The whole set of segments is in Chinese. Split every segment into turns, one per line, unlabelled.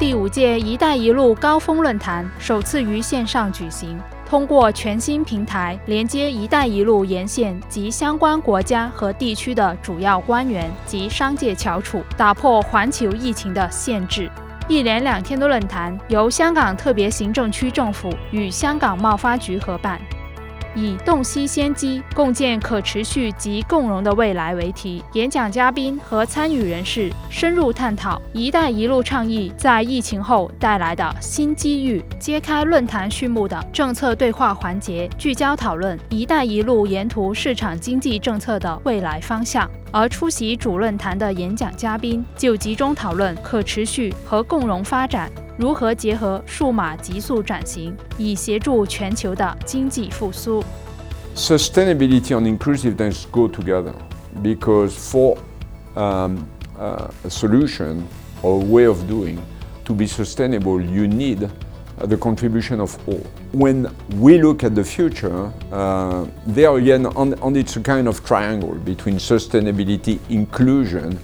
第五届“一带一路”高峰论坛首次于线上举行，通过全新平台连接“一带一路”沿线及相关国家和地区的主要官员及商界翘楚，打破环球疫情的限制。一连两天的论坛由香港特别行政区政府与香港贸发局合办。以“洞悉先机，共建可持续及共荣的未来”为题，演讲嘉宾和参与人士深入探讨“一带一路”倡议在疫情后带来的新机遇。揭开论坛序幕的政策对话环节，聚焦讨论“一带一路”沿途市场经济政策的未来方向。而出席主论坛的演讲嘉宾就集中讨论可持续和共荣发展。如何结合数码急速转型，以协助全球的经济复苏。
Sustainability and inclusiveness go together because for um, uh, a solution or way of doing to be sustainable, you need uh, the contribution of all. When we look at the future, uh, there again, on, on it's a kind of triangle between sustainability, inclusion,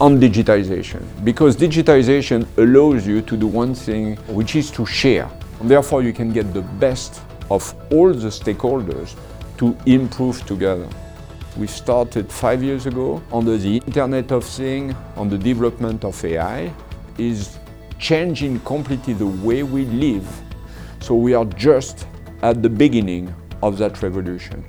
on digitization because digitization allows you to do one thing which is to share and therefore you can get the best of all the stakeholders to improve together. We started five years ago under the Internet of Things, on the development of AI, is changing completely the way we live. So we are just at the beginning of that revolution.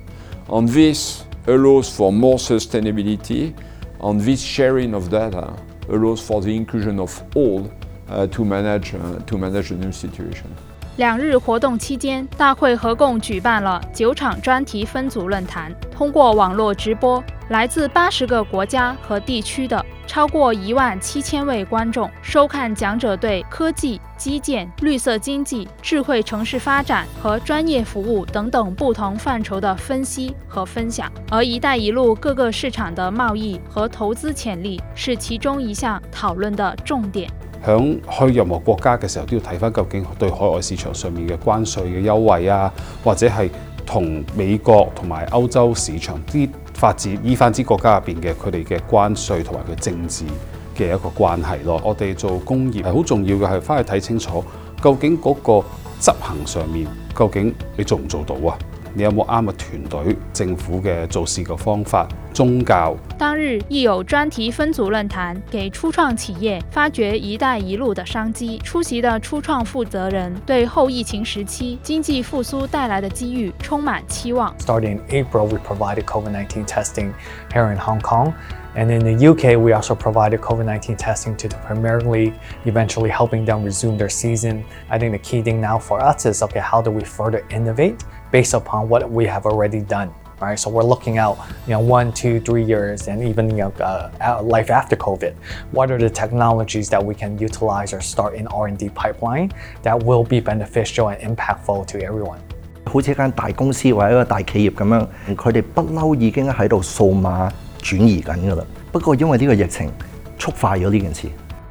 And this allows for more sustainability, and this sharing of data allows for the inclusion of all uh, to, manage, uh, to manage the new situation.
两日活动期间，大会合共举办了九场专题分组论坛，通过网络直播，来自八十个国家和地区的超过一万七千位观众收看讲者对科技、基建、绿色经济、智慧城市发展和专业服务等等不同范畴的分析和分享。而“一带一路”各个市场的贸易和投资潜力是其中一项讨论的重点。
喺去任何國家嘅時候，都要睇翻究竟對海外市場上面嘅關税嘅優惠啊，或者係同美國同埋歐洲市場啲發展依翻啲國家入邊嘅佢哋嘅關税同埋佢政治嘅一個關係咯。我哋做工業係好重要嘅，係翻去睇清楚究竟嗰個執行上面究竟你做唔做到啊？你有冇啱嘅團隊、政府嘅做事嘅方法、宗教？
當日亦有專題分組論壇，給初創企業發掘「一帶一路」的商機。出席的初創負責人對後疫情時期經濟復甦帶來的機遇充滿期望。
Starting in April, we provided COVID-19 testing here in Hong Kong, and in the UK, we also provided COVID-19 testing to the Premier League, eventually helping them resume their season. I think the key thing now for us is, okay, how do we further innovate? based upon what we have already done. Right? So we're looking out, you know, one, two, three years, and even you know, uh, life after COVID. What are the technologies that we can utilize or start in R&D pipeline that will be beneficial and impactful to everyone?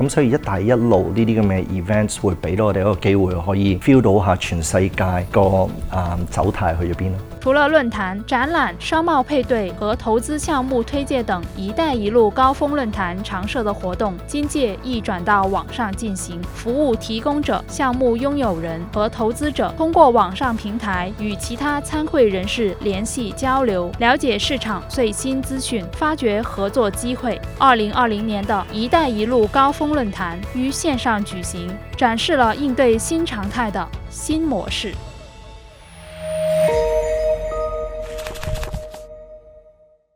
咁所以一帶一路呢啲咁嘅 event s 會俾到我哋一個機會，可以 feel 到下全世界個誒走態去咗邊咯。
除了论坛、展览、商贸配对和投资项目推介等一带一路高峰论坛常设的活动，今屆亦转到网上进行。服务提供者、项目拥有人和投资者通过网上平台与其他参会人士联系交流，了解市场最新资讯，发掘合作机会。二零二零年的「一带一路」高峰。论坛于线上举行，展示了应对新常态的新模式。